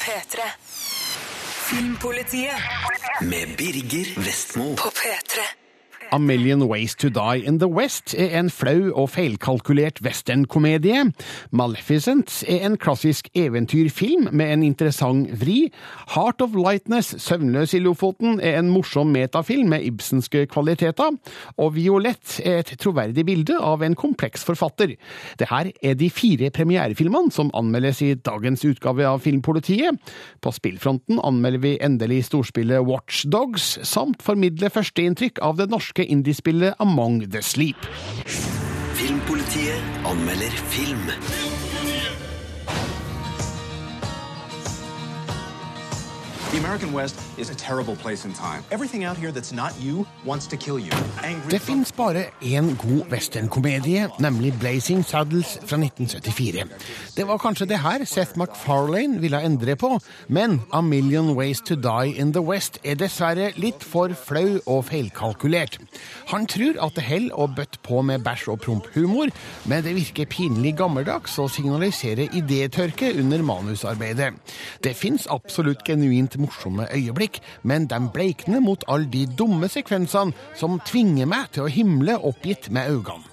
P3. Filmpolitiet med Birger Vestmo. på P3. A Million Ways to Die in the West er en flau og feilkalkulert westernkomedie. Maleficent er en klassisk eventyrfilm med en interessant vri. Heart of Lightness, Søvnløs i Lofoten, er en morsom metafilm med ibsenske kvaliteter. Og Violett er et troverdig bilde av en kompleks forfatter. Det her er de fire premierefilmene som anmeldes i dagens utgave av Filmpolitiet. På spillfronten anmelder vi endelig storspillet Watch Dogs, samt formidler førsteinntrykk av det norske indiespillet Among the Sleep. Filmpolitiet anmelder film. Det fins bare én god westernkomedie, nemlig Blazing Saddles fra 1974. Det var kanskje det her Seth MacFarlane ville endre på, men A Million Ways to Die in the West er dessverre litt for flau og feilkalkulert. Han tror at det holder å bøtte på med bæsj og promp-humor, men det virker pinlig gammeldags og signaliserer idétørke under manusarbeidet. Det fins absolutt genuint morsomme øyeblikk, men de bleikner mot alle de dumme sekvensene som tvinger meg til å himle oppgitt med øynene.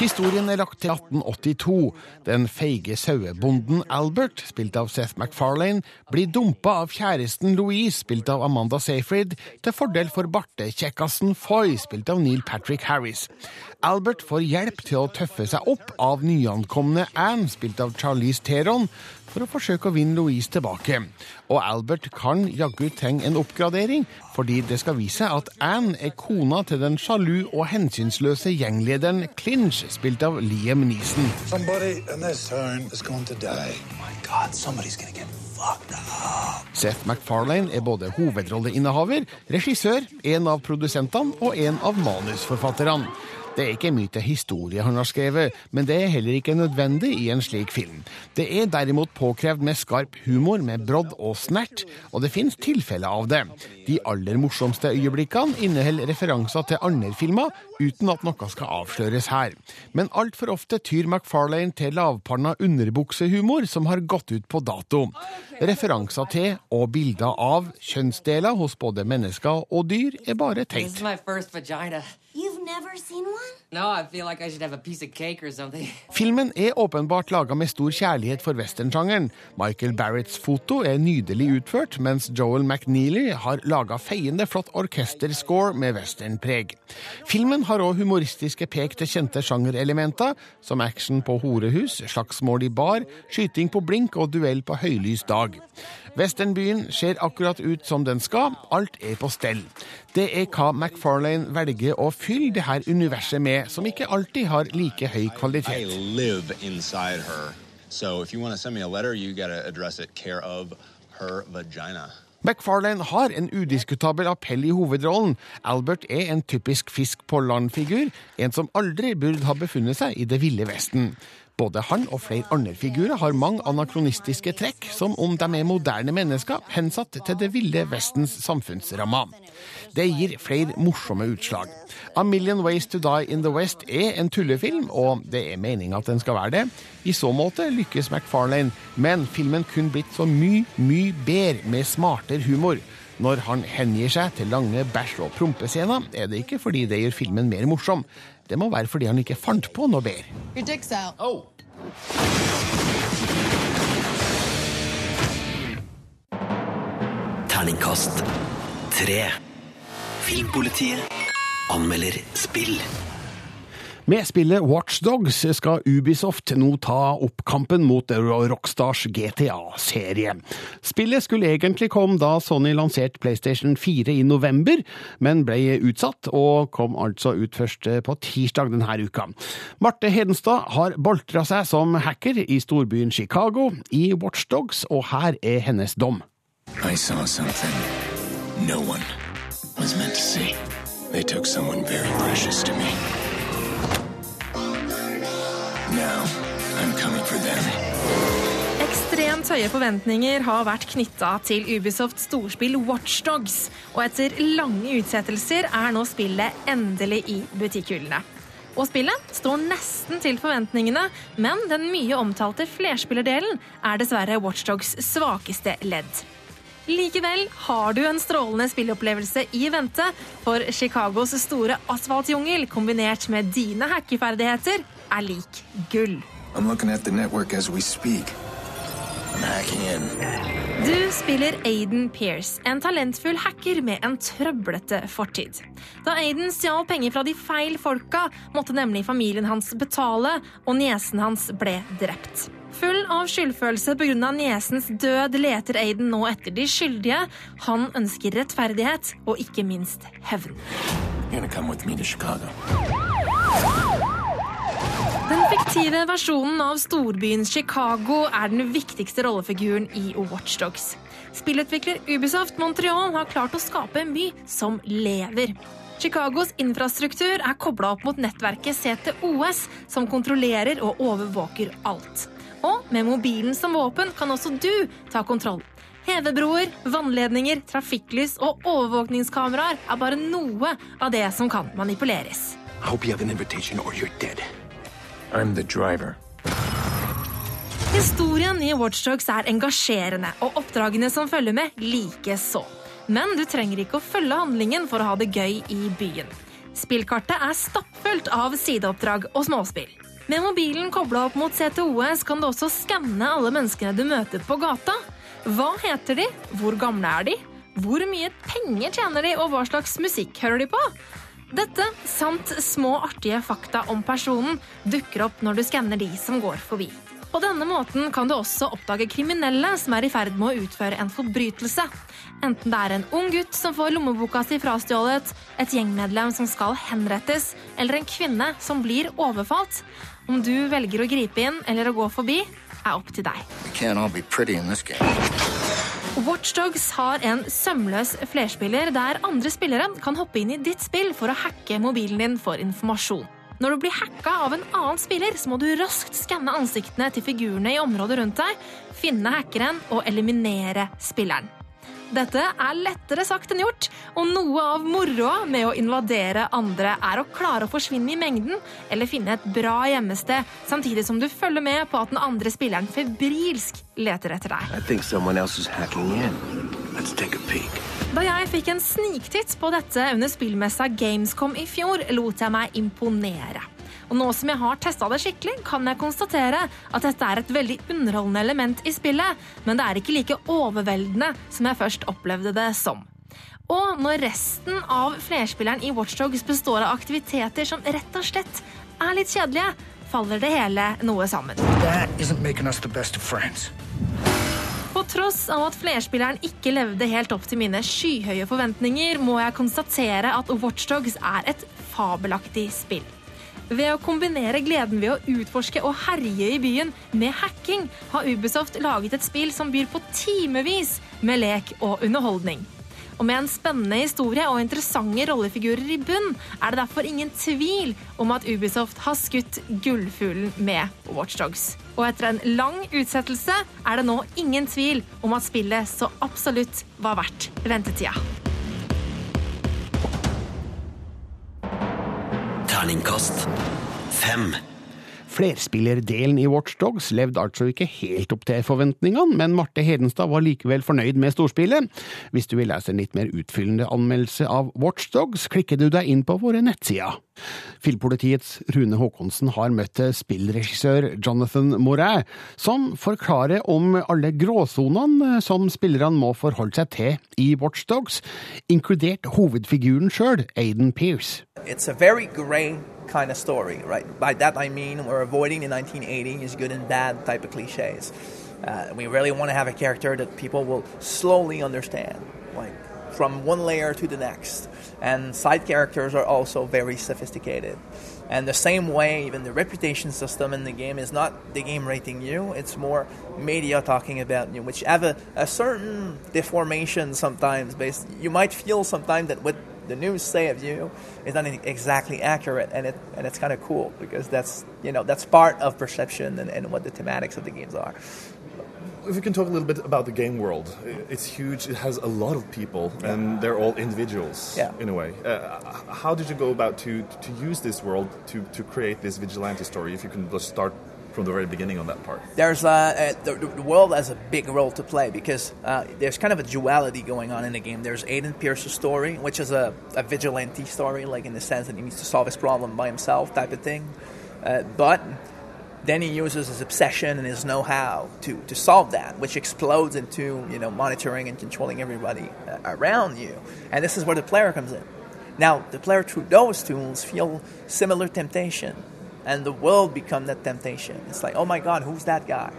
Historien er lagt til 1882. Den feige sauebonden Albert, spilt av Seth MacFarlane, blir dumpa av kjæresten Louise, spilt av Amanda Seyfried, til fordel for bartekjekkasen Foy, spilt av Neil Patrick Harris. Albert får hjelp til å tøffe seg opp av nyankomne Anne, spilt av Charlize Theron, for å forsøke å vinne Louise tilbake. Og Albert kan jaggu trenge en oppgradering, fordi det skal vise seg at Anne er kona til den sjalu og hensynsløse gjenglederen Clinch, spilt av Liam Neeson. Up. Seth MacFarlane er både hovedrolleinnehaver, regissør, en av produsentene og en av manusforfatterne. Det er ikke mye til historie han har skrevet, men det er heller ikke nødvendig i en slik film. Det er derimot påkrevd med skarp humor, med brodd og snert, og det finnes tilfeller av det. De aller morsomste øyeblikkene inneholder referanser til andre filmer, uten at noe skal avsløres her. Men altfor ofte tyr McFarlane til lavpanna underbuksehumor som har gått ut på dato. Referanser til og bilder av kjønnsdeler hos både mennesker og dyr er bare teit. No, like I should have a piece of cake or something. Filmen er åpenbart laga med stor kjærlighet for westernsjangeren. Michael Barretts foto er nydelig utført, mens Joel McNeely har laga feiende flott orkesterscore med westernpreg. Filmen har òg humoristiske pek til kjente sjangerelementer, som action på horehus, slagsmål i bar, skyting på blink og duell på høylys dag. Westernbyen ser akkurat ut som den skal, alt er på stell. Det er hva McFarlane velger å fylle det her universet med, som ikke alltid har like høy I kvalitet. live inside her. So if you want to send me a letter, you got to address it care of her vagina. McFarlane har en udiskutabel appell i hovedrollen. Albert er en typisk fisk på land-figur, en som aldri burde ha befunnet seg i det ville Vesten. Både han og flere andre figurer har mange anakronistiske trekk, som om de er moderne mennesker hensatt til det ville Vestens samfunnsrammer. Det gir flere morsomme utslag. A Million Ways to Die in the West er en tullefilm, og det er meninga at den skal være det. I så måte lykkes McFarlane, men filmen kunne blitt så mye, mye bedre med smartere humor. Når han hengir seg til lange bæsj- og prompescener, er det ikke fordi det gjør filmen mer morsom. Det må være fordi han ikke fant på noe bedre. Out. Terningkast tre. Filmpolitiet anmelder spill. Med spillet Watch Dogs skal Ubisoft nå ta opp kampen mot Rockstars GTA-serie. Spillet skulle egentlig komme da Sony lanserte PlayStation 4 i november, men ble utsatt, og kom altså ut først på tirsdag denne uka. Marte Hedenstad har boltra seg som hacker i storbyen Chicago i Watch Dogs, og her er hennes dom. I saw something no one was meant to see. They took someone very precious to me. Now, I'm coming for them. Ekstremt høye forventninger har vært knytta til Ubisofts storspill Watchdogs, og etter lange utsettelser er nå spillet endelig i butikkhyllene. Og spillet står nesten til forventningene, men den mye omtalte flerspillerdelen er dessverre Watchdogs svakeste ledd. Likevel har du en strålende spillopplevelse i vente, for Chicagos store asfaltjungel kombinert med dine hackeferdigheter er lik gull. I'm looking at the network as we speak. I'm hacking. Du spiller Aiden Pierce, en talentfull hacker med en trøblete fortid. Da Aiden stjal penger fra de feil folka, måtte nemlig familien hans betale, og niesen hans ble drept. Full av skyldfølelse pga. niesens død leter Aiden nå etter de skyldige. Han ønsker rettferdighet og ikke minst hevn. You're gonna come with me to Chicago. Den fiktive versjonen av storbyen Chicago er den viktigste rollefiguren i Watchdogs. Spillutvikler Ubisoft Montreal har klart å skape en by som lever. Chicagos infrastruktur er kobla opp mot nettverket CTOS, som kontrollerer og overvåker alt. Og med mobilen som våpen kan også du ta kontroll. Hevebroer, vannledninger, trafikklys og overvåkningskameraer er bare noe av det som kan manipuleres. I hope you have an invitation or you're dead. I'm the driver. Historien i Watchdogs er engasjerende, og oppdragene som følger med, likeså. Men du trenger ikke å følge handlingen for å ha det gøy i byen. Spillkartet er stappfullt av sideoppdrag og småspill. Med mobilen kobla opp mot CTOS kan du også skanne alle menneskene du møter på gata. Hva heter de? Hvor gamle er de? Hvor mye penger tjener de, og hva slags musikk hører de på? Dette, samt små artige fakta om personen, dukker opp når du skanner de som går forbi. På denne måten kan du også oppdage kriminelle som er i ferd med å utføre en forbrytelse. Enten det er en ung gutt som får lommeboka si frastjålet, et gjengmedlem som skal henrettes, eller en kvinne som blir overfalt. Om du velger å gripe inn eller å gå forbi, er opp til deg. Watchdogs har en sømløs flerspiller der andre spillere kan hoppe inn i ditt spill for å hacke mobilen din for informasjon. Når du blir hacka av en annen spiller, så må du raskt skanne ansiktene til figurene i området rundt deg, finne hackeren og eliminere spilleren. Dette er lettere sagt enn gjort, og noe av moroa med å invadere andre er å klare å forsvinne i mengden eller finne et bra gjemmested, samtidig som du følger med på at den andre spilleren febrilsk leter etter deg. Da jeg fikk en sniktitt på dette under spillmessa Gamescom i fjor, lot jeg meg imponere. Og nå som jeg har testa det skikkelig, kan jeg konstatere at dette er et veldig underholdende element i spillet, men det er ikke like overveldende som jeg først opplevde det som. Og når resten av flerspilleren i Watchdogs består av aktiviteter som rett og slett er litt kjedelige, faller det hele noe sammen. På tross av at flerspilleren ikke levde helt opp til mine skyhøye forventninger, må jeg konstatere at Watchdogs er et fabelaktig spill. Ved å kombinere gleden ved å utforske og herje i byen med hacking, har Ubisoft laget et spill som byr på timevis med lek og underholdning. Og med en spennende historie og interessante rollefigurer i bunn, er det derfor ingen tvil om at Ubisoft har skutt gullfuglen med Watchdogs. Og etter en lang utsettelse er det nå ingen tvil om at spillet så absolutt var verdt ventetida. Terningkast fem. Flerspillerdelen i Watch Dogs levde altså ikke helt opp til forventningene, men Marte Hedenstad var likevel fornøyd med storspillet. Hvis du vil lese en litt mer utfyllende anmeldelse av Watch Dogs, klikker du deg inn på våre nettsider. Filmpolitiets Rune Haakonsen har møtt spillregissør Jonathan Moret, som forklarer om alle gråsonene som spillerne må forholde seg til i Watch Dogs, inkludert hovedfiguren sjøl, Aiden Pearce. It's a very gray kind of story, right? By that I mean we're avoiding the 1980s good and bad type of cliches. Uh, we really want to have a character that people will slowly understand, like from one layer to the next. And side characters are also very sophisticated. And the same way, even the reputation system in the game is not the game rating you, it's more media talking about you, which have a, a certain deformation sometimes. Based, you might feel sometimes that what the news say of you is not exactly accurate, and it and it's kind of cool because that's you know that's part of perception and, and what the thematics of the games are. if we can talk a little bit about the game world, it's huge. It has a lot of people, and they're all individuals Yeah. in a way. Uh, how did you go about to to use this world to to create this vigilante story? If you can just start from the very beginning on that part. there's uh, uh, the, the world has a big role to play because uh, there's kind of a duality going on in the game. There's Aiden Pierce's story, which is a, a vigilante story, like in the sense that he needs to solve his problem by himself, type of thing. Uh, but then he uses his obsession and his know-how to, to solve that, which explodes into you know monitoring and controlling everybody uh, around you. And this is where the player comes in. Now, the player through those tools feel similar temptation, and the world become that temptation. It's like, oh my God, who's that guy?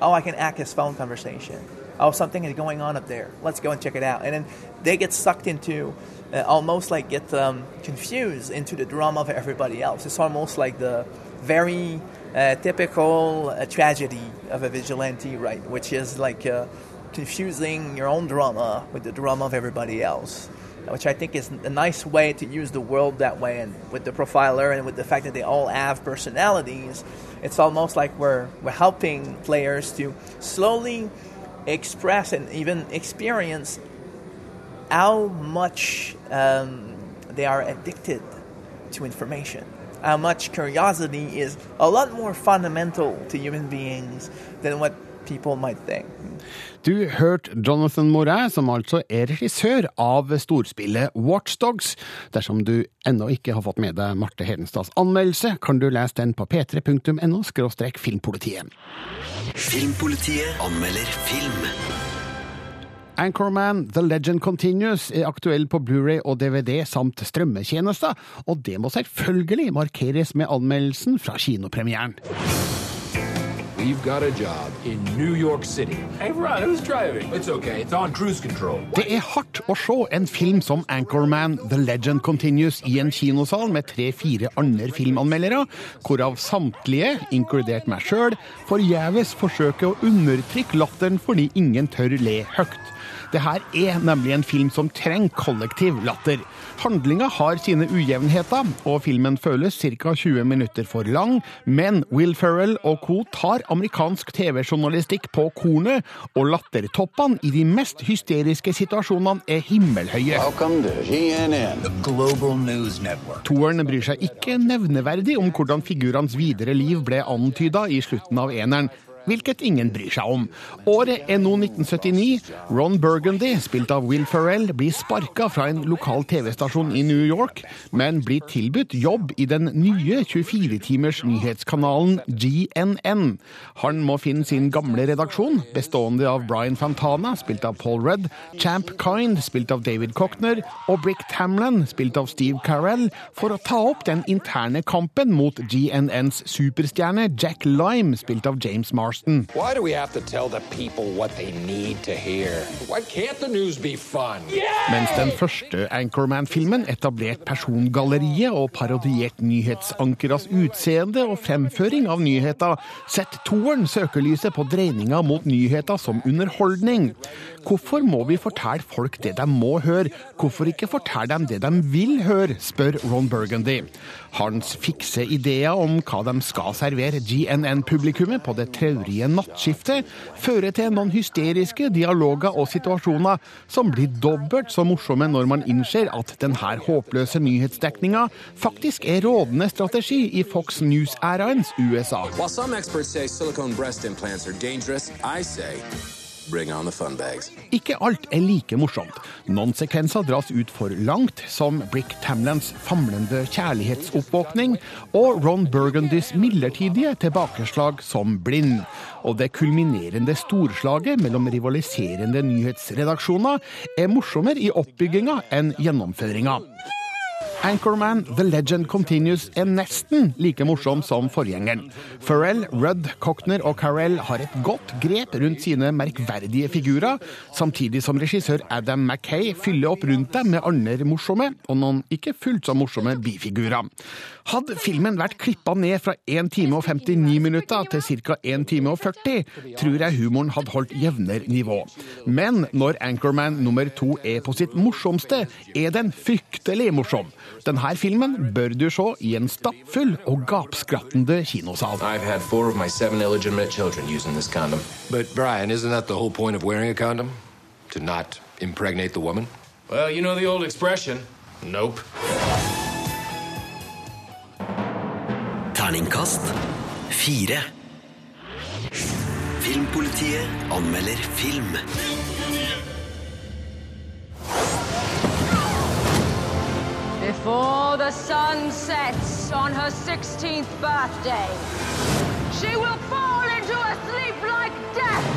Oh, I can act his phone conversation. Oh, something is going on up there. Let's go and check it out. And then they get sucked into, uh, almost like get um, confused into the drama of everybody else. It's almost like the very uh, typical uh, tragedy of a vigilante, right? Which is like uh, confusing your own drama with the drama of everybody else which I think is a nice way to use the world that way. And with the profiler and with the fact that they all have personalities, it's almost like we're, we're helping players to slowly express and even experience how much um, they are addicted to information. How much curiosity is a lot more fundamental to human beings than what people might think. Du hørte Jonathan Moret, som altså er regissør av storspillet Watchdogs. Dersom du ennå ikke har fått med deg Marte Hedenstads anmeldelse, kan du lese den på p3.no filmpolitiet. Filmpolitiet anmelder film. Anchorman The Legend Continues er aktuell på Blu-ray og DVD samt strømmetjenester, og det må selvfølgelig markeres med anmeldelsen fra kinopremieren. We've got a job in New York City. Hey, Ron, who's driving? It's okay. It's on cruise control. Det er hardt å se en film som Anchorman The Legend Continues i en kinosal med tre-fire andre filmanmeldere, hvorav samtlige, inkludert meg sjøl, forgjeves forsøker å undertrykke latteren fordi ingen tør le høyt. Det her er nemlig en film som trenger kollektiv latter. Handlinga har sine ujevnheter, og filmen føles ca. 20 minutter for lang, men Will Ferrell og co. tar amerikansk TV-journalistikk på kornet, og lattertoppene i de mest hysteriske situasjonene er himmelhøye. Toeren bryr seg ikke nevneverdig om hvordan figurenes videre liv ble antyda i slutten av eneren hvilket ingen bryr seg om. Året er nå 1979. Ron Burgundy, spilt av Will Ferrell, blir sparka fra en lokal TV-stasjon i New York, men blir tilbudt jobb i den nye 24-timers nyhetskanalen GNN. Han må finne sin gamle redaksjon, bestående av Brian Fantana, spilt av Paul Rudd, Champ Kind, spilt av David Cochner, og Brick Tamlin, spilt av Steve Carell, for å ta opp den interne kampen mot GNNs superstjerne Jack Lime, spilt av James Marston. Why do we have to tell the people what they need to hear? Why can't the news? Mens den første Anchorman-filmen etablerte persongalleriet og parodierte nyhetsankeras utseende og fremføring av nyheter, setter toeren søkelyset på dreininga mot nyheter som underholdning. Hvorfor må vi fortelle folk det de må høre? Hvorfor ikke fortelle dem det de vil høre, spør Ron Burgundy. Hans fikse ideer om hva de skal servere GNN-publikummet på det traurige nattskiftet, fører til noen hysteriske dialoger og situasjoner som blir dobbelt så morsomme når man innser at denne håpløse nyhetsdekninga faktisk er rådende strategi i Fox News-æraens USA. While some experts say silicone breast implants are dangerous, I Ikke alt er like morsomt. Noen sekvenser dras ut for langt, som Brick Tamlands famlende kjærlighetsoppvåkning og Ron Burgundys midlertidige tilbakeslag som blind. Og det kulminerende storslaget mellom rivaliserende nyhetsredaksjoner er morsommere i oppbygginga enn gjennomføringa. Anchorman The Legend Continues er nesten like morsom som forgjengeren. Pharrell, Rudd, Cochner og Carell har et godt grep rundt sine merkverdige figurer, samtidig som regissør Adam Mackay fyller opp rundt dem med andre morsomme, og noen ikke fullt så morsomme bifigurer. Hadde filmen vært klippa ned fra 1 time og 59 minutter til ca. 1 time og 40, tror jeg humoren hadde holdt jevnere nivå. Men når Anchorman nummer to er på sitt morsomste, er den fryktelig morsom. Denne filmen bør du se i en stappfull og gapskrattende kinosal. I've had four of my seven illegitimate children using this condom. But Brian, isn't that the whole point of wearing a condom? To not impregnate the woman? Well, you know the old expression. Nope. Terningkast fire. Filmpolitiet anmelder film. Before the sun sets on her 16th birthday, she will fall into a sleep like death.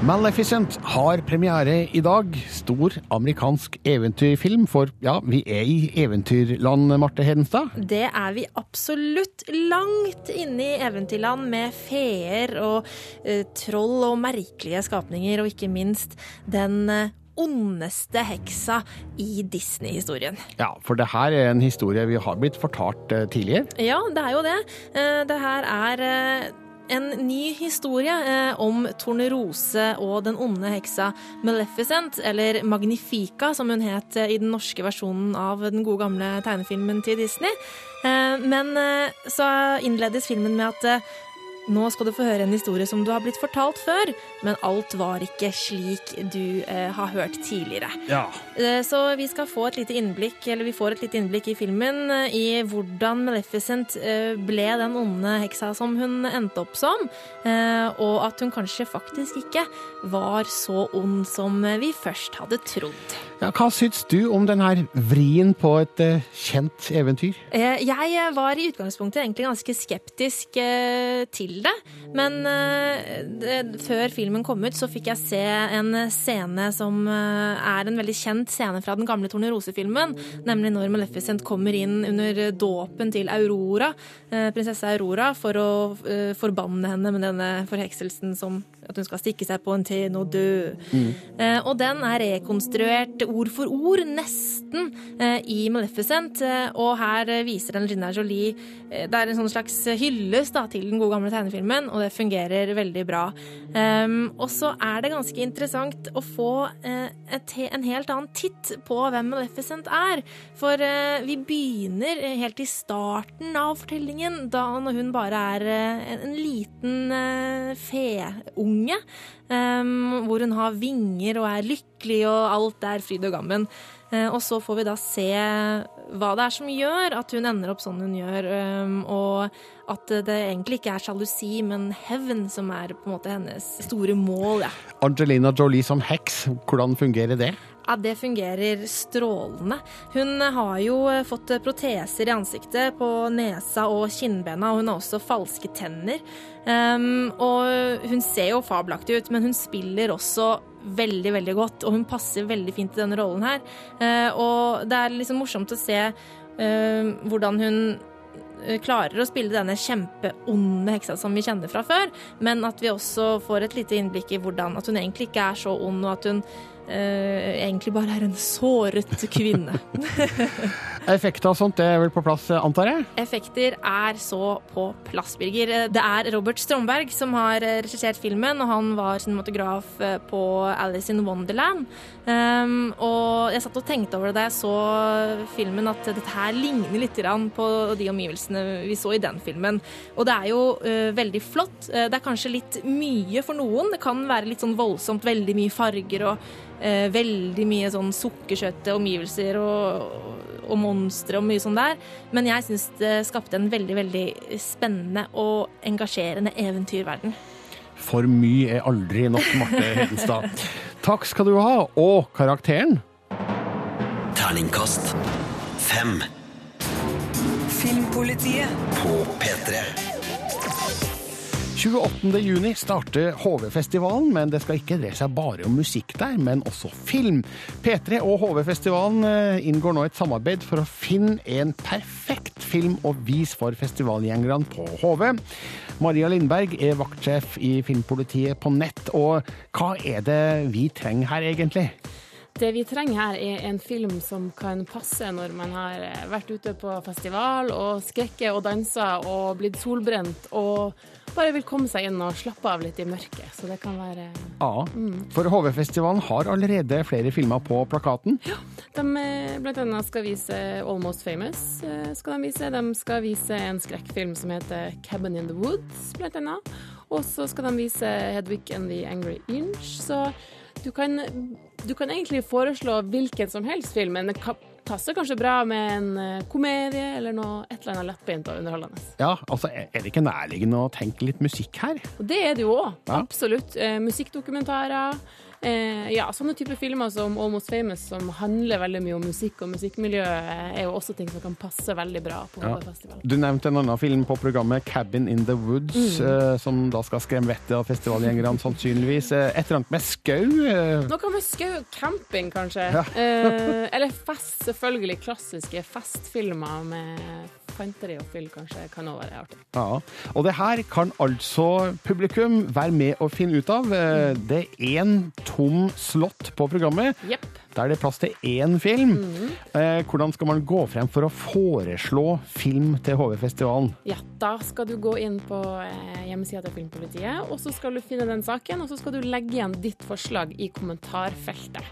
Maleficent har premiere i dag. Stor amerikansk eventyrfilm, for ja, vi er i eventyrland, Marte Hedenstad. Det er vi absolutt. Langt inne i eventyrland med feer og uh, troll og merkelige skapninger, og ikke minst den eh, ondeste heksa i Disney-historien. Ja, for det her er en historie vi har blitt fortalt eh, tidligere. Ja, det er jo det. Eh, Det her er eh, en ny historie om Tornerose og den onde heksa Maleficent, eller Magnifica, som hun het i den norske versjonen av den gode gamle tegnefilmen til Disney. Men så innledes filmen med at nå skal du få høre en historie som du har blitt fortalt før, men alt var ikke slik du eh, har hørt tidligere. Ja. Eh, Så vi skal få et lite innblikk, eller vi får et lite innblikk i filmen eh, i hvordan Maleficent eh, ble den onde heksa som hun endte opp som, eh, og at hun kanskje faktisk ikke var så ond som vi først hadde trodd. Ja, hva syns du om denne vrien på et kjent eventyr? Eh, Jeg var i utgangspunktet egentlig ganske skeptisk eh, til det, men eh, det, før filmen kom ut, så fikk jeg se en scene som eh, er en veldig kjent scene fra den gamle Tornerose-filmen, nemlig når Maleficent kommer inn under dåpen til Aurora, eh, prinsesse Aurora, for å eh, forbanne henne med denne forhekselsen som at hun skal stikke seg på en tenn og dø. Mm. og den er rekonstruert ord for ord, nesten, eh, i Maleficent. Eh, og her viser den Gina Jolie eh, Det er en sånn slags hyllest da, til den gode gamle tegnefilmen, og det fungerer veldig bra. Um, og så er det ganske interessant å få uh, et, en helt annen titt på hvem Maleficent er. For uh, vi begynner eh, helt i starten av fortellingen, da når hun bare er uh, en, en liten feunge. Um, hvor hun har vinger og er lykkelig, og alt er fryd og gammen. Eh, og så får vi da se hva det er som gjør at hun ender opp sånn hun gjør, um, og at det egentlig ikke er sjalusi, men hevn som er på en måte hennes store mål. Ja. Angelina Jolie som heks, hvordan fungerer det? Ja, det fungerer strålende. Hun har jo fått proteser i ansiktet, på nesa og kinnbena, og hun har også falske tenner. Um, og hun ser jo fabelaktig ut, men hun spiller også veldig, veldig godt, og hun passer veldig fint i denne rollen her. Eh, og det er liksom morsomt å se eh, hvordan hun eh, klarer å spille denne kjempeonde heksa som vi kjenner fra før, men at vi også får et lite innblikk i hvordan at hun egentlig ikke er så ond, og at hun egentlig bare er en såret kvinne. Effekter og sånt det er vel på plass, antar jeg? Effekter er så på plass, Birger. Det er Robert Stromberg som har regissert filmen, og han var cinematograf eh, på Alice in Wonderland. Um, og jeg satt og tenkte over det da jeg så filmen, at dette her ligner litt på de omgivelsene vi så i den filmen. Og det er jo uh, veldig flott. Eh, det er kanskje litt mye for noen. Det kan være litt sånn voldsomt, veldig mye farger og eh, veldig mye sånn sukkersøte omgivelser og, og monstre og mye sånn der. Men jeg syns det skapte en veldig, veldig spennende og engasjerende eventyrverden. For mye er aldri nok, Marte Hedenstad. Takk skal du ha. Og karakteren? Terningkast fem. Filmpolitiet På P3. 28. juni starter HV-festivalen, men det skal ikke dreie seg bare om musikk der, men også film. P3 og HV-festivalen eh, inngår nå et samarbeid for å finne en perfekt film å vise for festivalgjengerne på HV. Maria Lindberg er vaktsjef i Filmpolitiet på nett, og hva er det vi trenger her egentlig? Det vi trenger her, er en film som kan passe når man har eh, vært ute på festival og skrekket og dansa og blitt solbrent og bare vil komme seg inn og slappe av litt i mørket. Så det kan være Ja, Mm. for HV-festivalen har allerede flere filmer på plakaten. Ja, De eh, blant annet skal vise Almost Famous. eh, skal De vise. De skal vise en skrekkfilm som heter Cabin in the Woods, blant annet. Og så skal de vise Hedwig and the Angry Inch. Så du kan, du kan egentlig foreslå hvilken som helst film, men det passer kanskje bra med en eh, komedie eller noe, et eller annet lettbeint og underholdende. Ja, altså, er det ikke nærliggende å tenke litt musikk her? Og det er det jo òg. Ja. Absolutt. Eh, musikkdokumentarer. Eh, ja, sånne typer filmer som Almost Famous, som handler veldig mye om musikk og musikkmiljø, er jo også ting som kan passe veldig bra på Ja. HV-festival. Du nevnte en annen film på programmet, 'Cabin in the Woods', Mm. eh, som da skal skremme vettet av festivalgjengerne, sannsynligvis. Eh, Et eller annet med skau. eh, Noe med skau camping, kanskje. Ja. eh, eller fest, selvfølgelig. Klassiske festfilmer med fanteri og fyll, kanskje, kan òg være artig. Ja, og det her kan altså publikum være med å finne ut av. Eh, Det er én tom slott på programmet, Yep. der det er plass til én film. Mhm. Eh, Hvordan skal man gå frem for å foreslå film til HV-festivalen? Ja, da skal du gå inn på eh, hjemmesida til Filmpolitiet, og så skal du finne den saken, og så skal du legge igjen ditt forslag i kommentarfeltet.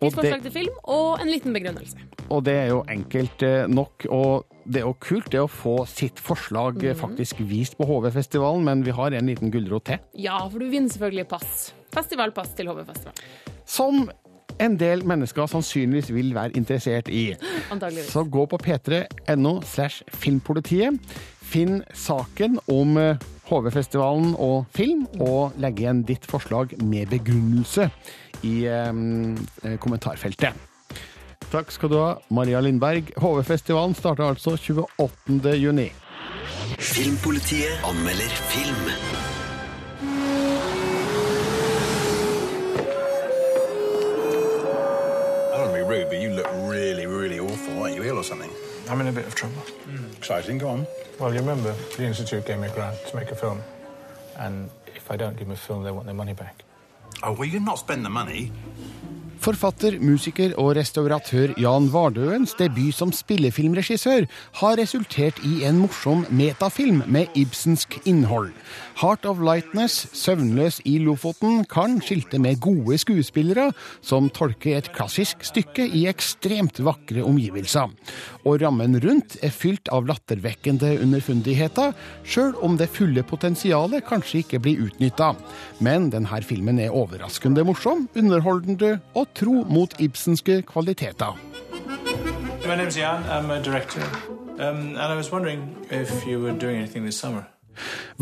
Og Ditt det- forslag til film og en liten begrunnelse. Og det er jo enkelt eh, nok, og det er jo kult det å få sitt forslag mm. Faktisk vist på HV-festivalen, men vi har en liten gulrot til. Ja, for du vinner selvfølgelig pass. Festivalpass til HV-festival. Som en del mennesker sannsynligvis vil være interessert i. Antageligvis. Så gå på p3.no slash filmpolitiet. Finn saken om eh, HV-festivalen og film, og legg igjen ditt forslag med begrunnelse i eh, kommentarfeltet. Takk skal du ha, Maria Lindberg. HV-festivalen starter altså 28. juni. Filmpolitiet anmelder film. I'm in a bit of trouble. Exciting, go on. Well, you remember the Institute gave me a grant to make a film. And if I don't give them a film, they want their money back. Oh, well, you not spend the money. Forfatter, musiker og restauratør Jan Vardøens debut som spillefilmregissør har resultert i en morsom metafilm med ibsensk innhold. Heart of Lightness, Søvnløs i Lofoten, kan skilte med gode skuespillere som tolker et klassisk stykke i ekstremt vakre omgivelser. Og rammen rundt er fylt av lattervekkende underfundigheter, sjøl om det fulle potensialet kanskje ikke blir utnytta. Men denne filmen er overraskende morsom, underholdende og tro mot ibsenske kvaliteter. My name's Jan. I'm a director. Um, and I was wondering if you were doing anything this summer.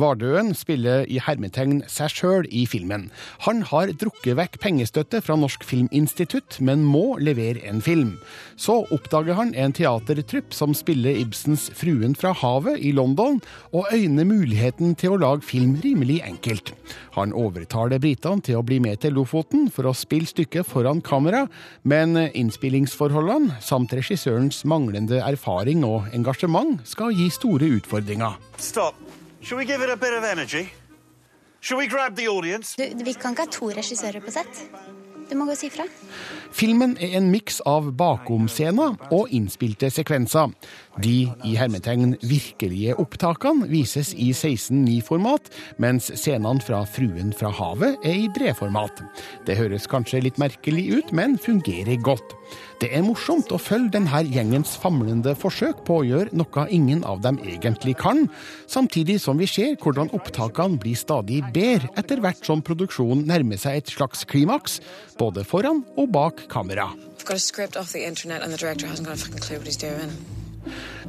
Vardøen spiller i hermetegn seg sjøl i filmen. Han har drukket vekk pengestøtte fra Norsk Filminstitutt, men må levere en film. Så oppdager han en teatertrupp som spiller Ibsens Fruen fra havet i London, og øyner muligheten til å lage film rimelig enkelt. Han overtaler britene til å bli med til Lofoten for å spille stykket foran kamera, men innspillingsforholdene, samt regissørens manglende erfaring og engasjement, skal gi store utfordringer. Stop. Shall we give it a bit of energy? Shall we grab the audience? Du, vi kan ikke ha to regissører på sett. Du må gå og si fra. Filmen er en miks av bakomscener og innspilte sekvenser. De i hermetegn virkelige opptakene vises i 16.9-format, mens scenene fra Fruen fra havet er i bredformat. Det høres kanskje litt merkelig ut, men fungerer godt. Det er morsomt å følge denne gjengens famlende forsøk på å gjøre noe ingen av dem egentlig kan, samtidig som vi ser hvordan opptakene blir stadig bedre etter hvert som produksjonen nærmer seg et slags klimaks, både foran og bak kamera. I've got a script off the internet and the director hasn't got a fucking clue.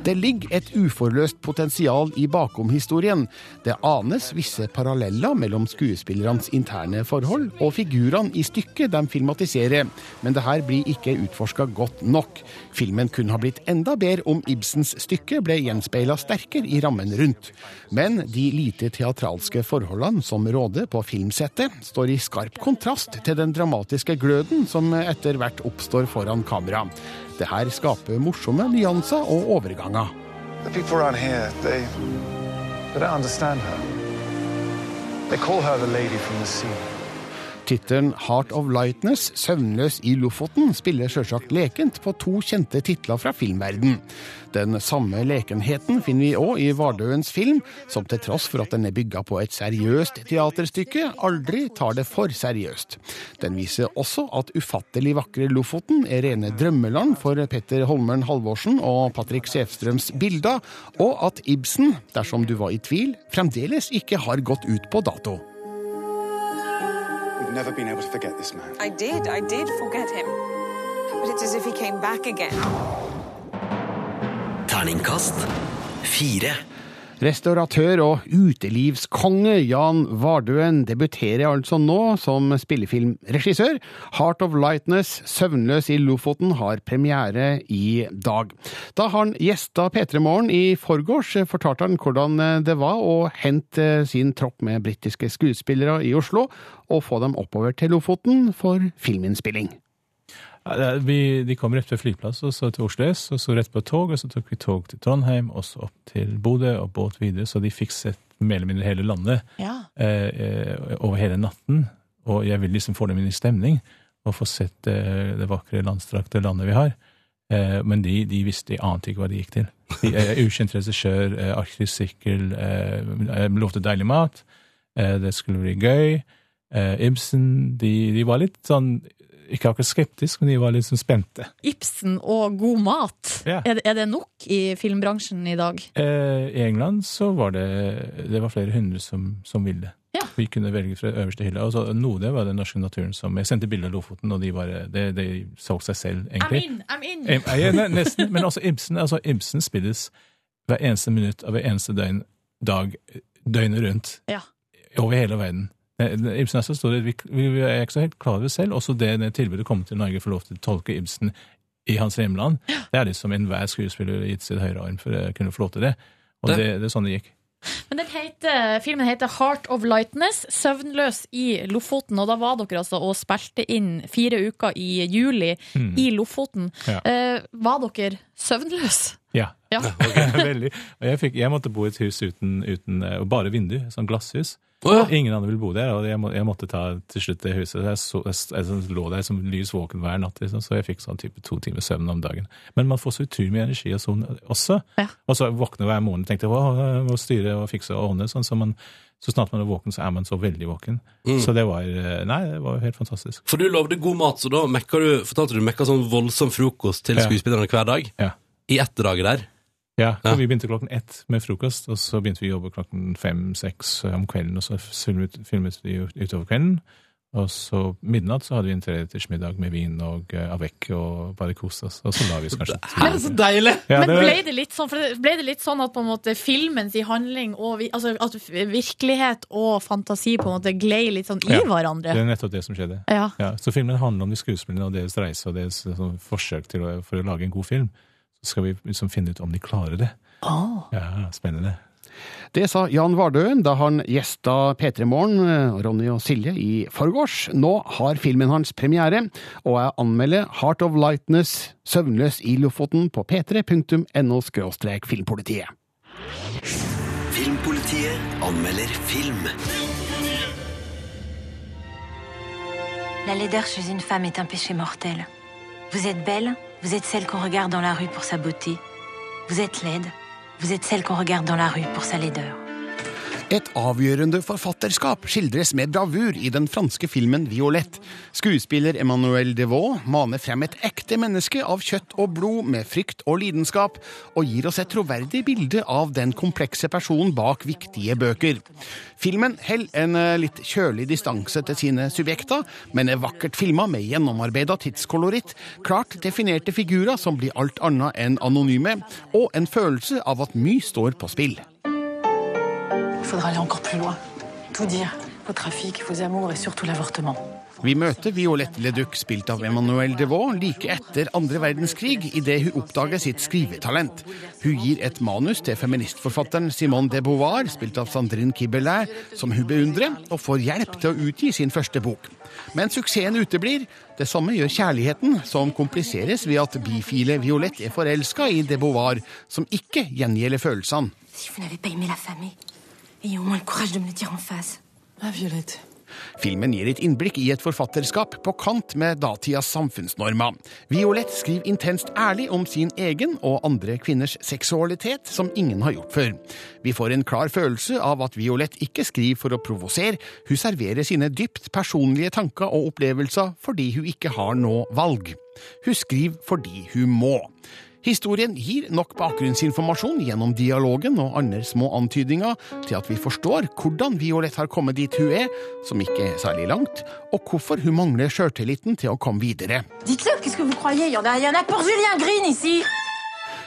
Det ligger et uforløst potensial i bakomhistorien. Det anes visse paralleller mellom skuespillernes interne forhold og figurene i stykket de filmatiserer, men det her blir ikke utforska godt nok. Filmen kunne ha blitt enda bedre om Ibsens stykke ble gjenspeila sterkere i rammen rundt. Men de lite teatralske forholdene som råder på filmsettet, står i skarp kontrast til den dramatiske gløden som etter hvert oppstår foran kamera. Det her skaper morsomme nyanser og overganger. Here, they, they her. They call her the lady from the sea. Tittelen Heart of Lightness, Søvnløs i Lofoten, spiller sjølsagt lekent på to kjente titler fra filmverden. Den samme lekenheten finner vi òg i Vardøens film, som til tross for at den er bygga på et seriøst teaterstykke, aldri tar det for seriøst. Den viser også at ufattelig vakre Lofoten er rene drømmeland for Petter Holmern Halvorsen og Patrick Sæfstrøms bilder, og at Ibsen, dersom du var i tvil, fremdeles ikke har gått ut på dato. We've never been able to forget this man. I did, I did forget him. But it's as if he came back again. Terningkast fire. Restauratør og utelivskonge Jan Vardøen debuterer altså nå som spillefilmregissør. Heart of Lightness, Søvnløs i Lofoten, har premiere i dag. Da han gjesta P3 Morgen i forgårs, fortalte han hvordan det var å hente sin tropp med britiske skuespillere i Oslo, og få dem oppover til Lofoten for filminnspilling. Ja, vi, de kom rett ved flyplass, og så til Oslo S, og så rett på tog, og så tok vi tog til Trondheim, og så opp til Bodø, og båt videre, så de fikk sett mer eller mindre hele landet Ja. eh, eh, over hele natten. Og jeg vil liksom få dem inn i stemning, og få sett eh, det vakre, landstrakte landet vi har. Eh, men de, de visste, de ante ikke hva de gikk til. De er ukjent regissør, eh, arktisk sykkel, eh, lovte deilig mat, eh, det skulle bli gøy. Eh, Ibsen, de, de var litt sånn ikke akkurat skeptisk, men de var litt sånn spente. Ibsen og god mat. Ja. Er, det- er det nok i filmbransjen i dag? Eh, I England så var det, det var flere hundre som, som ville. Vi kunne velge fra øverste hylle. Og så noe det var den norske naturen som Jeg sendte bilde av Lofoten, og de, bare, de, de så seg selv, egentlig. I'm in, I'm in! Ja, ne- nesten, men også Ibsen. Altså, Ibsen spilles hver eneste minutt av hver eneste døgn, dag, døgnet rundt. Ja. Over hele verden. Ibsen er så stor, vi, vi vi er ikke så helt klar over selv. Også det, det tilbudet komme til Norge for lov til å tolke Ibsen i hans hjemland. Det er liksom enhver skuespiller gitt sitt høyre arm for å kunne få lov til det. Og Det- det, er sånn det gikk. Men den heter, filmen heter Heart of Lightness, Søvnløs i Lofoten. Og da var dere altså og spilte inn fire uker i juli Mm. i Lofoten. Ja. Eh, var dere søvnløse? Ja. Ja. Veldig. Og jeg, fikk, jeg måtte bo i et hus uten, uten eh, bare vindu, sånn glasshus. Ingen andre ville bo der, og jeg, må, jeg måtte ta til slutt det huset. Jeg, så, jeg, jeg, lå der som lys våken hver natt, liksom, så jeg fikk sånn type to timer søvn om dagen. Men man får så utrolig mye energi og sånn også. Og så våkne hver morgen og tenkte jeg må styre og fikse og ordne, sånn, så, man, så snart man er våken, så er man så veldig våken. Mm. Så det var, eh, nei, det var helt fantastisk. For du lovde god mat, så da mekka du, fortalte du mekka sånn voldsom frokost til Ja. skuespillerne hver dag. Ja. I etterdaget der. Ja, for vi begynte klokken ett med frokost, og så begynte vi å jobbe klokken fem-seks om kvelden, og så filmet, filmet vi utover kvelden. Og så midnatt så hadde vi en treretters middag med vin og uh, avec og bare koste oss, og så la vi oss kanskje Det er så deilig! Ja, Men det- ble det, litt sånn, for det- ble det litt sånn at på en måte filmens i handling og vi, altså at virkelighet og fantasi på en måte glei litt sånn i Ja, hverandre? Det er nettopp det som skjedde. Ja. så filmen handler om de skuespillerne og deres reise og deres sånn, forsøk til å, for å lage en god film. Så skal vi liksom finne ut om de klarer det. Ja, spennende. Det sa Jan Vardøen da han gjesta P3 Morgen, eh, Ronny og Silje, i forgårs. Nå har filmen hans premiere, og jeg anmelder Heart of Lightness, Søvnløs i Lofoten, på p3.no filmpolitiet. Filmpolitiet anmelder film. La laideur chez une femme est un péché mortel. Vous êtes belle, vous êtes celle qu'on regarde dans la rue pour sa beauté. Vous êtes laide, vous êtes celle qu'on regarde dans la rue pour sa laideur. Et avgjørende forfatterskap skildres med bravur i den franske filmen Violette. Skuespiller Emmanuel Devaux maner frem et ekte menneske av kjøtt og blod med frykt og lidenskap, og gir oss et troverdig bilde av den komplekse personen bak viktige bøker. Filmen holder en eh, litt kjølig distanse til sine subjekter, men er vakkert filma med gjennomarbeida tidskoloritt, klart definerte figurer som blir alt annet enn anonyme, og en følelse av at mye står på spill. Il faudra aller encore plus loin. Tout dire. Vos trafics, vos amours et surtout l'avortement. Vi møter Violette Leduc, spilt av Emmanuel Devaux, like etter andre verdenskrig, idet hun oppdager sitt skrivetalent. Hun gir et manus til feministforfatteren Simone de Beauvoir, spilt av Sandrine Kiberlin, som hun beundrer, og får hjelp til å utgi sin første bok. Men suksessen uteblir. Det samme gjør kjærligheten, som kompliseres ved at bifile Violette er forelska i de Beauvoir, som ikke gjengjelder følelsene. Si vous n'avez pas aimé la famille, ayez au moins le courage de me le dire en face. Ah, Violette. Filmen gir et innblikk i et forfatterskap på kant med datidas samfunnsnormer. Violett skriver intenst ærlig om sin egen og andre kvinners seksualitet som ingen har gjort før. Vi får en klar følelse av at Violett ikke skriver for å provosere, hun serverer sine dypt personlige tanker og opplevelser fordi hun ikke har noe valg. Hun skriver fordi hun må. Historien gir nok bakgrunnsinformasjon gjennom dialogen og andre små antydninger til at vi forstår hvordan Violette har kommet dit hun er, som ikke er særlig langt, og hvorfor hun mangler sjøltilliten til å komme videre. Dites-le, qu'est-ce que vous croyez Il a, a pour Julien Green ici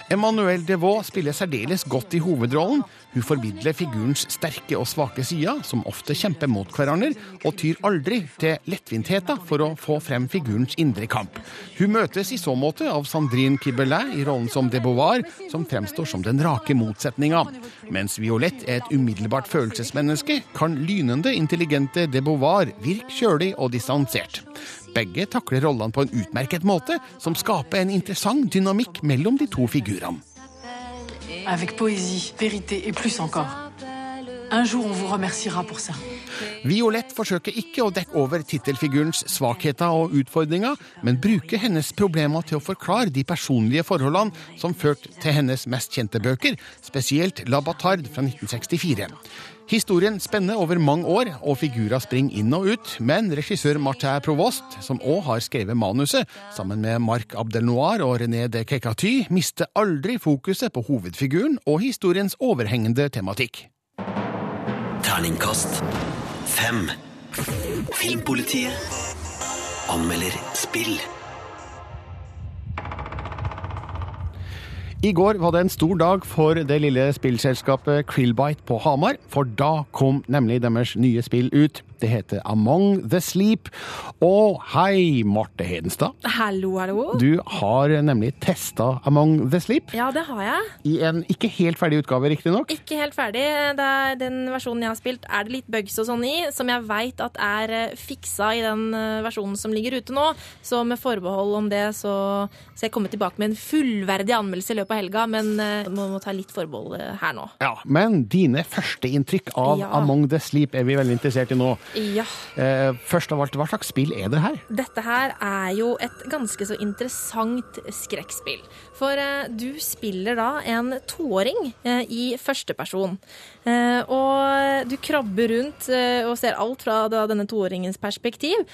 Emmanuel Devaux spiller særdeles godt i hovedrollen. Hun formidler figurens sterke og svake sider, som ofte kjemper mot hverandre, og tyr aldri til lettvintheter for å få frem figurens indre kamp. Hun møtes i så måte av Sandrine Kiberlin i rollen som de Beauvoir, som fremstår som den rake motsetninga. Mens Violette er et umiddelbart følelsesmenneske, kan lynende intelligente de Beauvoir virke kjølig og distansert. Begge takler rollene på en utmerket måte, som skaper en interessant dynamikk mellom de to figurene. Avec poésie, vérité et plus encore. Un jour, on vous remerciera pour ça. Violette forsøker ikke å dekke over tittelfigurens svakheter og utfordringer, men bruker hennes problemer til å forklare de personlige forholdene som førte til hennes mest kjente bøker, spesielt La Batard fra 1964. Historien spenner over mange år, og figurer springer inn og ut, men regissør Martin Provost, som òg har skrevet manuset, sammen med Marc Abdelnoir og René de Kekaty, mister aldri fokuset på hovedfiguren og historiens overhengende tematikk. Terningkast fem. Filmpolitiet anmelder spill. I går var det en stor dag for det lille spillselskapet Krillbite på Hamar, for da kom nemlig deres nye spill ut. Det heter Among the Sleep. Og hei, Marte Hedenstad. Hallo, hallo. Du har nemlig testa Among the Sleep Ja, det har jeg. i en ikke helt ferdig utgave, riktignok. Ikke helt ferdig. Er den versjonen jeg har spilt, er det litt bugs og sånn i, som jeg veit at er eh, fiksa i den eh, versjonen som ligger ute nå. Så med forbehold om det, så skal jeg komme tilbake med en fullverdig anmeldelse i løpet av helga, men eh, må, må ta litt forbehold eh, her nå. Ja, Men dine første inntrykk av Ja. Among the Sleep er vi veldig interessert i nå. Ja. Eh, først av alt, hva slags spill er det her? Dette her er jo et ganske så interessant skrekkspill. For eh, du spiller da en toåring eh, i førsteperson. Eh, og du krabber rundt og ser alt fra da, denne toåringens perspektiv.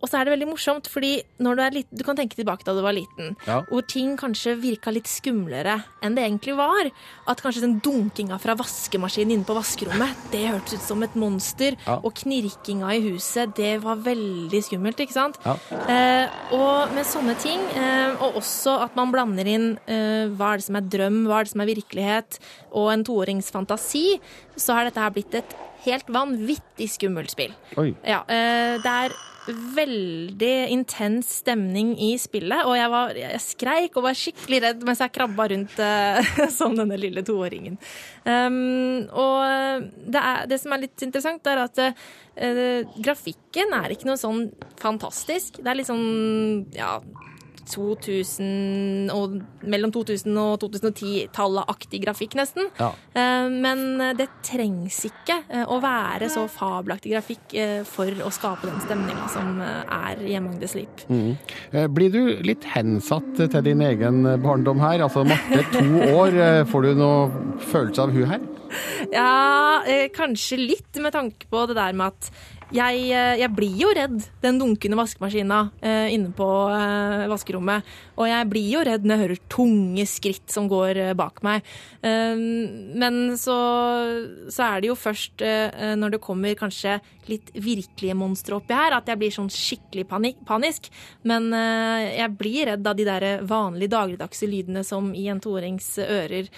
Og så er det veldig morsomt, fordi når du er liten, du kan tenke tilbake da du var liten, Ja. hvor ting kanskje virka litt skumlere enn det egentlig var. At kanskje den dunkinga fra vaskemaskinen inne på vaskerommet, det hørtes ut som et monster. Ja. Og knirkinga i huset, det var veldig skummelt, ikke sant? Ja. Eh, og med sånne ting, eh, og også at man blander inn eh, hva er det som er drøm, hva er det som er virkelighet, og en toårings fantasi, så har dette her blitt et helt vanvittig skummelt spill. Oi. Ja, eh, det er veldig intens stemning i spillet, og jeg, var, jeg skreik og var skikkelig redd mens jeg krabba rundt uh, som denne lille toåringen. Um, og det, er, det som er litt interessant, er at uh, grafikken er ikke noe sånn fantastisk. Det er litt sånn, ja 2000 og mellom 2000 og 2010-tallet-aktig grafikk, nesten. Ja. Eh, Men det trengs ikke eh, å være så fabelaktig grafikk eh, for å skape den stemninga som er i Among the Sleep. Mm. Blir du litt hensatt til din egen barndom her? Altså Marte, to år. Får du noe følelse av hun her? Ja, kanskje litt med tanke på det der med at jeg, eh, jeg blir jo redd den dunkende vaskemaskina uh, inne på uh, vaskerommet. Og jeg blir jo redd når jeg hører tunge skritt som går uh, bak meg. Eh, men så, så er det jo først når det kommer kanskje litt virkelige monstre oppi her, at jeg blir sånn skikkelig panik, panisk. Men jeg blir redd av de der vanlige dagligdagse lydene som i en toårings ører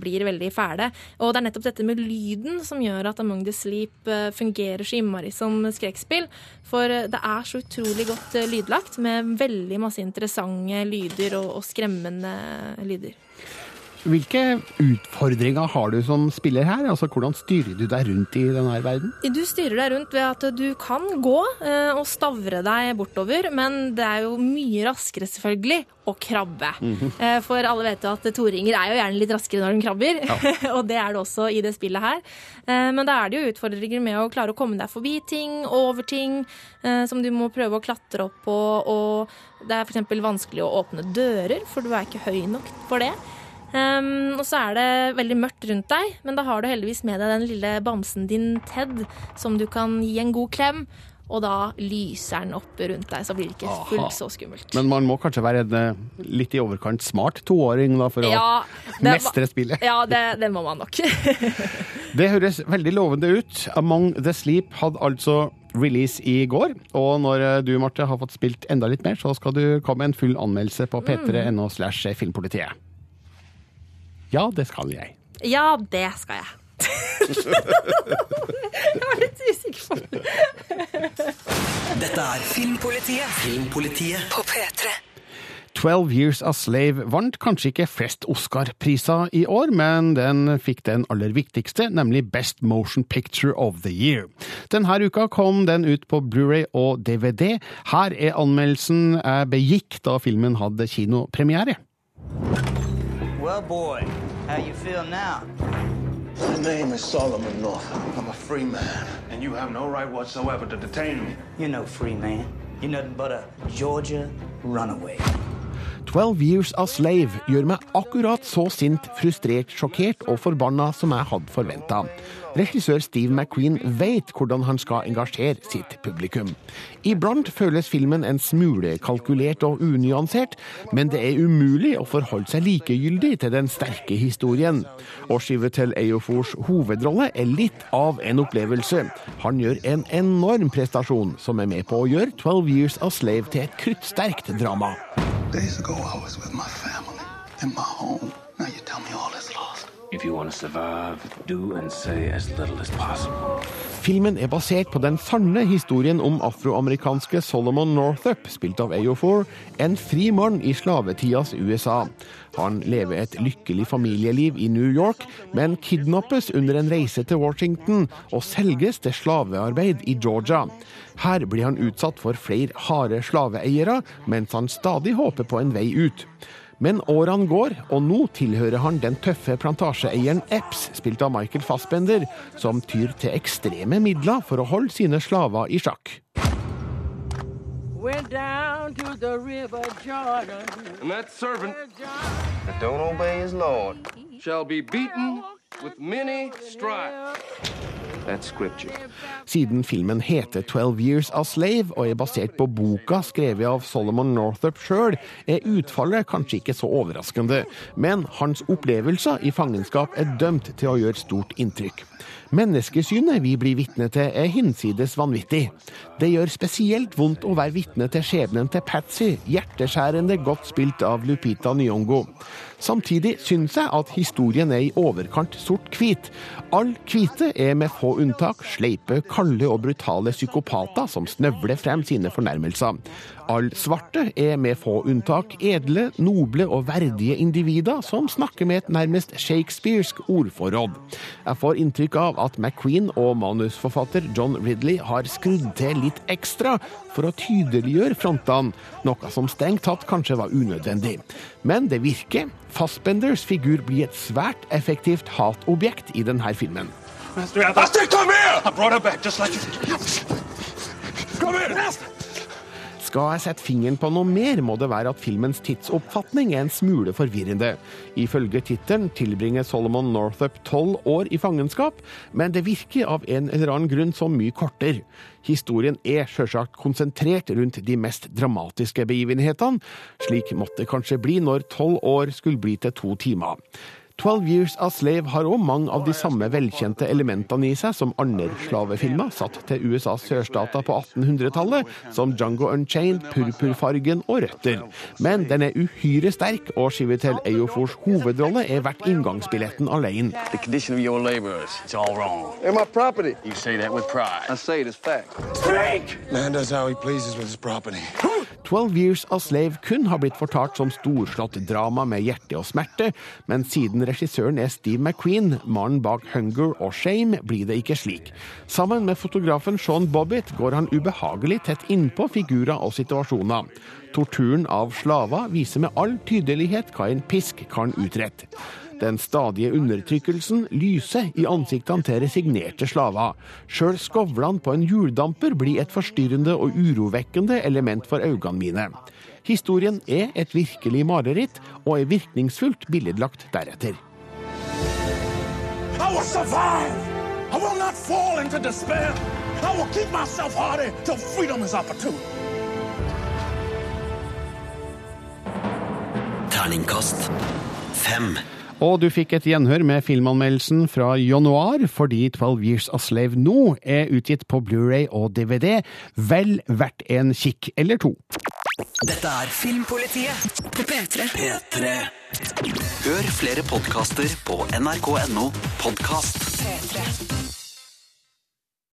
blir veldig fæle. Og det er nettopp dette med lyden som gjør at Among the Sleep eh, fungerer så innmari som skrekkspill. For eh, det er så utrolig godt eh, lydlagt, med veldig masse interessante lyder og, og skremmende lyder. Hvilke utfordringer har du som spiller her? Altså, Hvordan styrer du deg rundt i denne verden? Du styrer deg rundt ved at du kan gå eh, og stavre deg bortover, men det er jo mye raskere, selvfølgelig, å krabbe. Mhm. Eh, For alle vet jo at toringer er jo gjerne litt raskere når de krabber, og det er det også i det spillet her. Eh, Men da er det jo utfordringer med å klare å komme deg forbi ting, over ting, eh, som du må prøve å klatre opp på, og det er f.eks. vanskelig å åpne dører, for du er ikke høy nok for det. Um, og så er det veldig mørkt rundt deg, men da har du heldigvis med deg den lille bamsen din Ted, som du kan gi en god klem, og da lyser den opp rundt deg, så blir det ikke fullt så skummelt. Men man må kanskje være en eh, litt i overkant smart toåring da, for Ja, å mestre spillet? Ja, det, det må man nok. Det høres veldig lovende ut. Among the Sleep hadde altså release i går. Og når eh, du, Marte, har fått spilt enda litt mer, så skal du komme med en full anmeldelse på p3.no slash filmpolitiet. Ja, det skal jeg. ja, det skal jeg. jeg var litt usikker på det. Dette er Filmpolitiet. Filmpolitiet på P3. 12 Years a Slave vant kanskje ikke flest Oscar-priser i år, men den fikk den aller viktigste, nemlig Best Motion Picture of the Year. Denne uka kom den ut på Blu-ray og DVD. Her er anmeldelsen jeg begikk da filmen hadde kinopremiere. Well, boy, how you feel now? My name is Solomon Northup. I'm a free man, and you have no right whatsoever to detain me. You're no free man. You're nothing but a Georgia runaway. 12 Years a Slave gjør meg akkurat så sint, frustrert, sjokkert og forbanna som jeg hadde forventa. Regissør Steve McQueen vet hvordan han skal engasjere sitt publikum. Iblant føles filmen en smule kalkulert og unyansert, men det er umulig å forholde seg likegyldig til den sterke historien. Og til Ejofors hovedrolle er litt av en opplevelse. Han gjør en enorm prestasjon, som er med på å gjøre 12 Years a Slave til et kruttsterkt drama. Days ago, I was with my family in my home. Now you tell me all is lost. If you want to survive, do and say as little as possible. Filmen er basert på den sanne historien om afroamerikanske Solomon Northup, spilt av Eofor, en fri mann i slavetidas USA. Han lever et lykkelig familieliv i New York, men kidnappes under en reise til Washington og selges til slavearbeid i Georgia. Her blir han utsatt for flere harde slaveeiere, mens han stadig håper på en vei ut. Men årene går, og nå tilhører han den tøffe plantasjeeieren Epps, spilt av Michael Fassbender, som tyr til ekstreme midler for å holde sine slaver i sjakk. Went down to the river Jordan. And that servant that don't obey his Lord shall be beaten with many stripes. Siden filmen heter 12 Years a Slave og er basert på boka skrevet av Solomon Northup sjøl, er utfallet kanskje ikke så overraskende, men hans opplevelser i fangenskap er dømt til å gjøre stort inntrykk. Menneskesynet vi blir vitne til, er hinsides vanvittig. Det gjør spesielt vondt å være vitne til skjebnen til Patsy, hjerteskjærende godt spilt av Lupita Nyong'o. Samtidig syns jeg at historien er i overkant sort-hvit. All hvite er med få unntak sleipe, kalde og brutale psykopater som snøvler frem sine fornærmelser. All svarte er med få unntak edle, noble og verdige individer som snakker med et nærmest shakespearsk ordforråd. Jeg får inntrykk av at McQueen og manusforfatter John Ridley har skrudd til litt ekstra for å tydeliggjøre frontene, noe som strengt tatt kanskje var unødvendig. Men det virker. Fassbenders figur blir et svært effektivt hatobjekt i denne filmen. Master, Master, come here! I brought her Skal jeg sette fingeren på noe mer, må det være at filmens tidsoppfatning er en smule forvirrende. Ifølge tittelen tilbringer Solomon Northup tolv år i fangenskap, men det virker av en eller annen grunn så mye kortere. Historien er sjølsagt konsentrert rundt de mest dramatiske begivenhetene. Slik måtte det kanskje bli når tolv år skulle bli til to timer. 12 Years a Slave har òg mange av de samme velkjente elementene i seg som andre slavefilmer satt til USAs sørstater på 1800-tallet, som 'Jungo Unchained, Purpurfargen og Røtter. Men den er uhyre sterk, og Chivetel Ejofors hovedrolle er verdt inngangsbilletten alene. The condition of your laborers, it's all wrong. They're my property. You say that with pride. I say it as fact. Man does how he pleases with his property. 'Twelve Years a Slave' kun har blitt fortalt som storslått drama med hjerte og smerte, men siden regissøren er Steve McQueen, mannen bak 'Hunger' og 'Shame', blir det ikke slik. Sammen med fotografen Sean Bobbitt går han ubehagelig tett innpå figurer og situasjoner. Torturen av slaver viser med all tydelighet hva en pisk kan utrette. Den stadige undertrykkelsen lyser i ansiktene til resignerte slaver. Sjøl skovlene på en hjuldamper blir et forstyrrende og urovekkende element for øynene mine. Historien er et virkelig mareritt, og er virkningsfullt billedlagt deretter. I will survive. I will not fall into despair. I will keep myself hardy till freedom is opportune. Terningkast fem. Og du fikk et gjenhør med filmanmeldelsen fra januar, fordi 12 Years a Slave nå er utgitt på Blu-ray og DVD. Vel verdt en kikk eller to. Dette er Filmpolitiet på P3. P3. Hør flere podkaster på nrk.no podkast. P3.